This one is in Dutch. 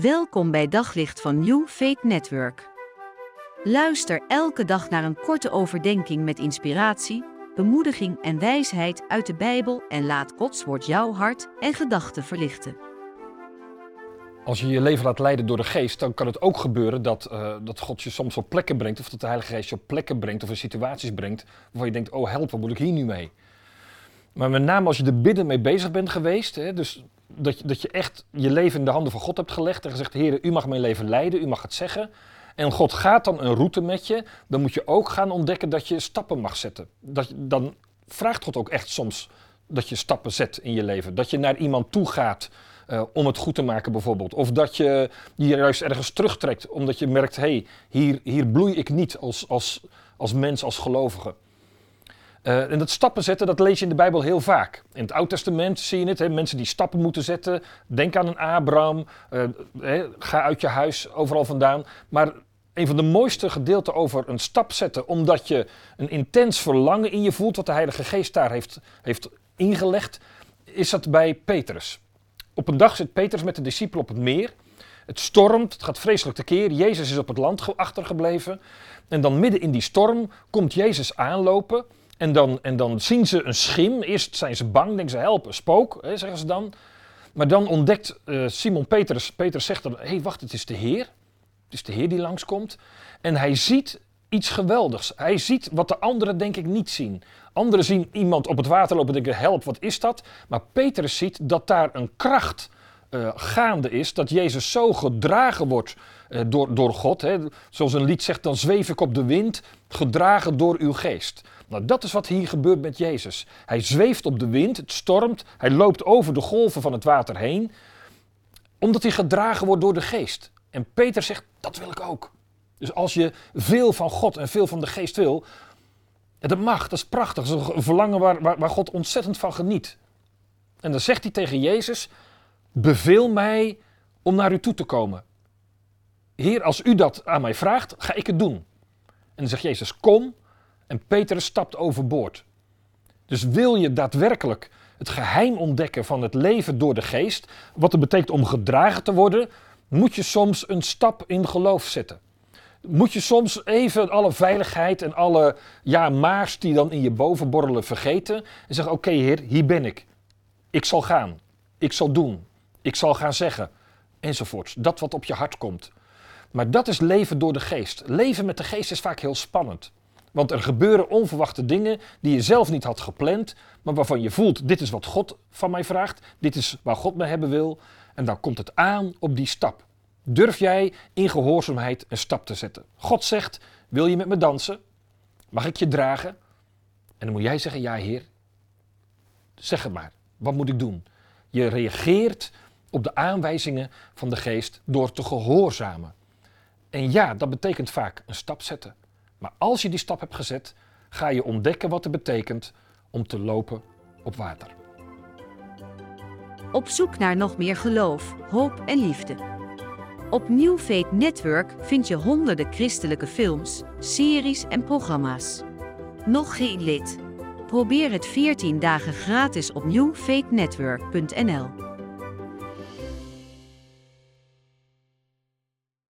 Welkom bij Daglicht van New Faith Network. Luister elke dag naar een korte overdenking met inspiratie, bemoediging en wijsheid uit de Bijbel en laat Gods woord jouw hart en gedachten verlichten. Als je je leven laat leiden door de geest, dan kan het ook gebeuren dat, uh, dat God je soms op plekken brengt, of dat de Heilige Geest je op plekken brengt of in situaties brengt waarvan je denkt, oh help, wat moet ik hier nu mee? Maar met name als je er bidden mee bezig bent geweest, hè, dus dat je, dat je echt je leven in de handen van God hebt gelegd en gezegd, Heer, u mag mijn leven leiden, u mag het zeggen. En God gaat dan een route met je, dan moet je ook gaan ontdekken dat je stappen mag zetten. Dat, dan vraagt God ook echt soms dat je stappen zet in je leven. Dat je naar iemand toe gaat uh, om het goed te maken bijvoorbeeld. Of dat je je juist ergens terugtrekt omdat je merkt, hé, hey, hier, hier bloei ik niet als, als, als mens, als gelovige. Uh, en dat stappen zetten, dat lees je in de Bijbel heel vaak. In het Oud Testament zie je het, hè, mensen die stappen moeten zetten. Denk aan een Abraham, uh, hè, ga uit je huis, overal vandaan. Maar een van de mooiste gedeelten over een stap zetten, omdat je een intens verlangen in je voelt, wat de Heilige Geest daar heeft, heeft ingelegd, is dat bij Petrus. Op een dag zit Petrus met de discipelen op het meer. Het stormt, het gaat vreselijk tekeer. Jezus is op het land achtergebleven. En dan midden in die storm komt Jezus aanlopen. En dan, en dan zien ze een schim. Eerst zijn ze bang, denken ze help, een spook, hè, zeggen ze dan. Maar dan ontdekt uh, Simon Petrus, Petrus zegt dan, hé hey, wacht, het is de Heer. Het is de Heer die langskomt. En hij ziet iets geweldigs. Hij ziet wat de anderen denk ik niet zien. Anderen zien iemand op het water lopen en denken, help, wat is dat? Maar Petrus ziet dat daar een kracht uh, gaande is, dat Jezus zo gedragen wordt uh, door, door God. Hè. Zoals een lied zegt, dan zweef ik op de wind, gedragen door uw geest. Nou, dat is wat hier gebeurt met Jezus. Hij zweeft op de wind, het stormt, hij loopt over de golven van het water heen, omdat hij gedragen wordt door de geest. En Peter zegt, dat wil ik ook. Dus als je veel van God en veel van de geest wil, dat mag, dat is prachtig. Dat is een verlangen waar, waar God ontzettend van geniet. En dan zegt hij tegen Jezus, beveel mij om naar u toe te komen. Heer, als u dat aan mij vraagt, ga ik het doen. En dan zegt Jezus, kom. En Petrus stapt overboord. Dus wil je daadwerkelijk het geheim ontdekken van het leven door de geest, wat het betekent om gedragen te worden, moet je soms een stap in geloof zetten. Moet je soms even alle veiligheid en alle ja, maars die dan in je boven borrelen vergeten en zeggen: Oké, Heer, hier ben ik. Ik zal gaan. Ik zal doen. Ik zal gaan zeggen. Enzovoorts. Dat wat op je hart komt. Maar dat is leven door de geest. Leven met de geest is vaak heel spannend. Want er gebeuren onverwachte dingen die je zelf niet had gepland, maar waarvan je voelt: dit is wat God van mij vraagt, dit is waar God me hebben wil. En dan komt het aan op die stap. Durf jij in gehoorzaamheid een stap te zetten? God zegt: Wil je met me dansen? Mag ik je dragen? En dan moet jij zeggen: Ja, Heer. Zeg het maar. Wat moet ik doen? Je reageert op de aanwijzingen van de geest door te gehoorzamen. En ja, dat betekent vaak een stap zetten. Maar als je die stap hebt gezet, ga je ontdekken wat het betekent om te lopen op water. Op zoek naar nog meer geloof, hoop en liefde. Op New Faith Network vind je honderden christelijke films, series en programma's. Nog geen lid? Probeer het 14 dagen gratis op newfaithnetwork.nl.